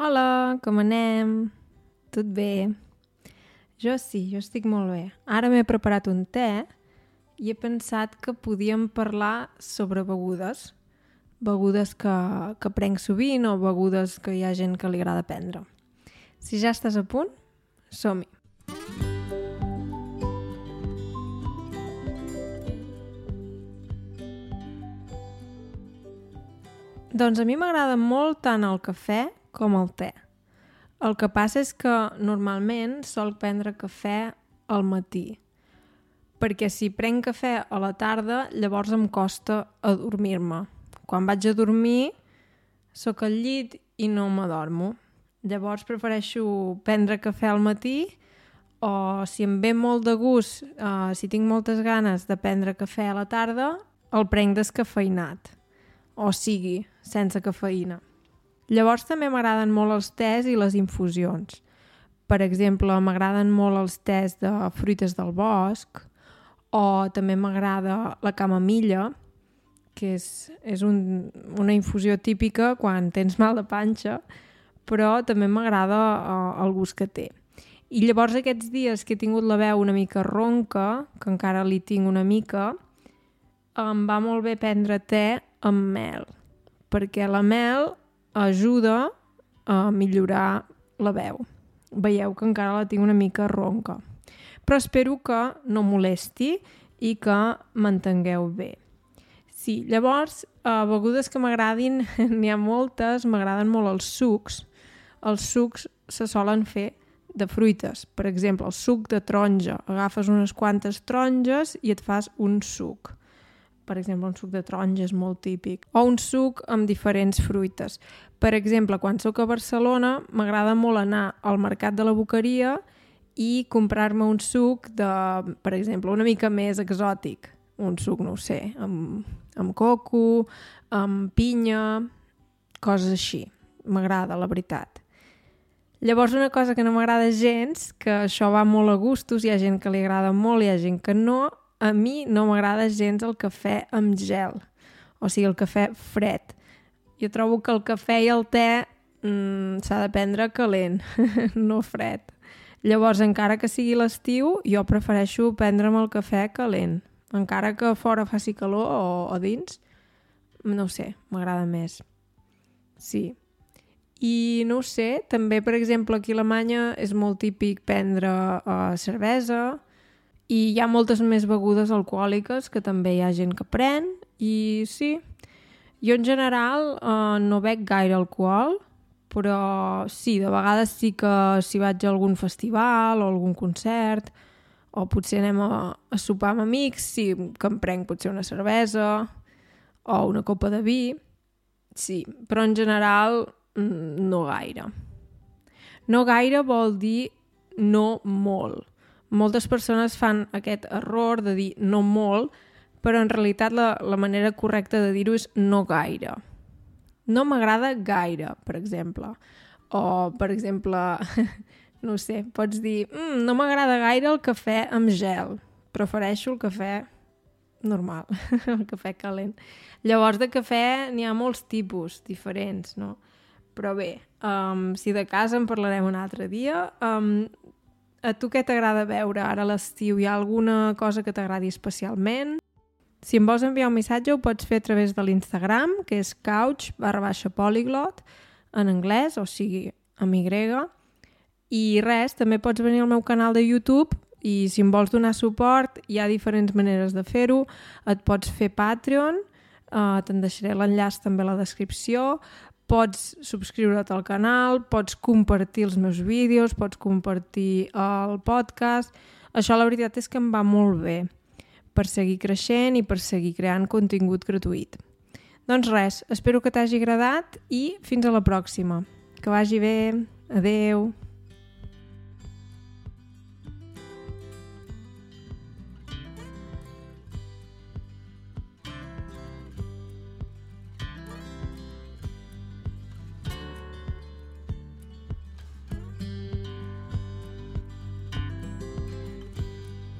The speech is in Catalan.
Hola, com anem? Tot bé? Jo sí, jo estic molt bé. Ara m'he preparat un te i he pensat que podíem parlar sobre begudes. Begudes que, que prenc sovint o begudes que hi ha gent que li agrada prendre. Si ja estàs a punt, som-hi. Doncs a mi m'agrada molt tant el cafè com el te. El que passa és que normalment sol prendre cafè al matí, perquè si prenc cafè a la tarda llavors em costa adormir-me. Quan vaig a dormir sóc al llit i no m'adormo. Llavors prefereixo prendre cafè al matí o si em ve molt de gust, uh, si tinc moltes ganes de prendre cafè a la tarda, el prenc descafeinat, o sigui, sense cafeïna. Llavors també m'agraden molt els tés i les infusions. Per exemple, m'agraden molt els tés de fruites del bosc o també m'agrada la camamilla, que és, és un, una infusió típica quan tens mal de panxa, però també m'agrada uh, el gust que té. I llavors aquests dies que he tingut la veu una mica ronca, que encara li tinc una mica, em va molt bé prendre te amb mel, perquè la mel ajuda a millorar la veu. Veieu que encara la tinc una mica ronca. Però espero que no molesti i que m'entengueu bé. Sí, llavors, a begudes que m'agradin, n'hi ha moltes, m'agraden molt els sucs. Els sucs se solen fer de fruites. Per exemple, el suc de taronja. Agafes unes quantes taronges i et fas un suc per exemple, un suc de taronja és molt típic, o un suc amb diferents fruites. Per exemple, quan sóc a Barcelona, m'agrada molt anar al mercat de la Boqueria i comprar-me un suc de, per exemple, una mica més exòtic. Un suc, no sé, amb, amb coco, amb pinya, coses així. M'agrada, la veritat. Llavors, una cosa que no m'agrada gens, que això va molt a gustos, hi ha gent que li agrada molt, hi ha gent que no, a mi no m'agrada gens el cafè amb gel, o sigui, el cafè fred. Jo trobo que el cafè i el te mm, s'ha de prendre calent, no fred. Llavors, encara que sigui l'estiu, jo prefereixo prendre'm el cafè calent. Encara que fora faci calor o, o dins, no sé, m'agrada més. Sí. I no sé, també, per exemple, aquí a Alemanya és molt típic prendre uh, cervesa, i hi ha moltes més begudes alcohòliques que també hi ha gent que pren i sí, jo en general eh, no bec gaire alcohol però sí, de vegades sí que si vaig a algun festival o algun concert o potser anem a, a sopar amb amics, sí que em prenc potser una cervesa o una copa de vi, sí, però en general mm, no gaire. No gaire vol dir no molt moltes persones fan aquest error de dir no molt, però en realitat la, la manera correcta de dir-ho és no gaire. No m'agrada gaire, per exemple. O, per exemple, no sé, pots dir mm, no m'agrada gaire el cafè amb gel. Prefereixo el cafè normal, el cafè calent. Llavors, de cafè n'hi ha molts tipus diferents, no? Però bé, um, si de casa en parlarem un altre dia, um, a tu què t'agrada veure ara a l'estiu? Hi ha alguna cosa que t'agradi especialment? Si em vols enviar un missatge ho pots fer a través de l'Instagram, que és couch barra baixa polyglot, en anglès, o sigui, amb Y. I res, també pots venir al meu canal de YouTube i si em vols donar suport hi ha diferents maneres de fer-ho. Et pots fer Patreon, uh, te'n deixaré l'enllaç també a la descripció, pots subscriure't al canal, pots compartir els meus vídeos, pots compartir el podcast. Això la veritat és que em va molt bé per seguir creixent i per seguir creant contingut gratuït. Doncs res, espero que t'hagi agradat i fins a la pròxima. Que vagi bé. Adeu.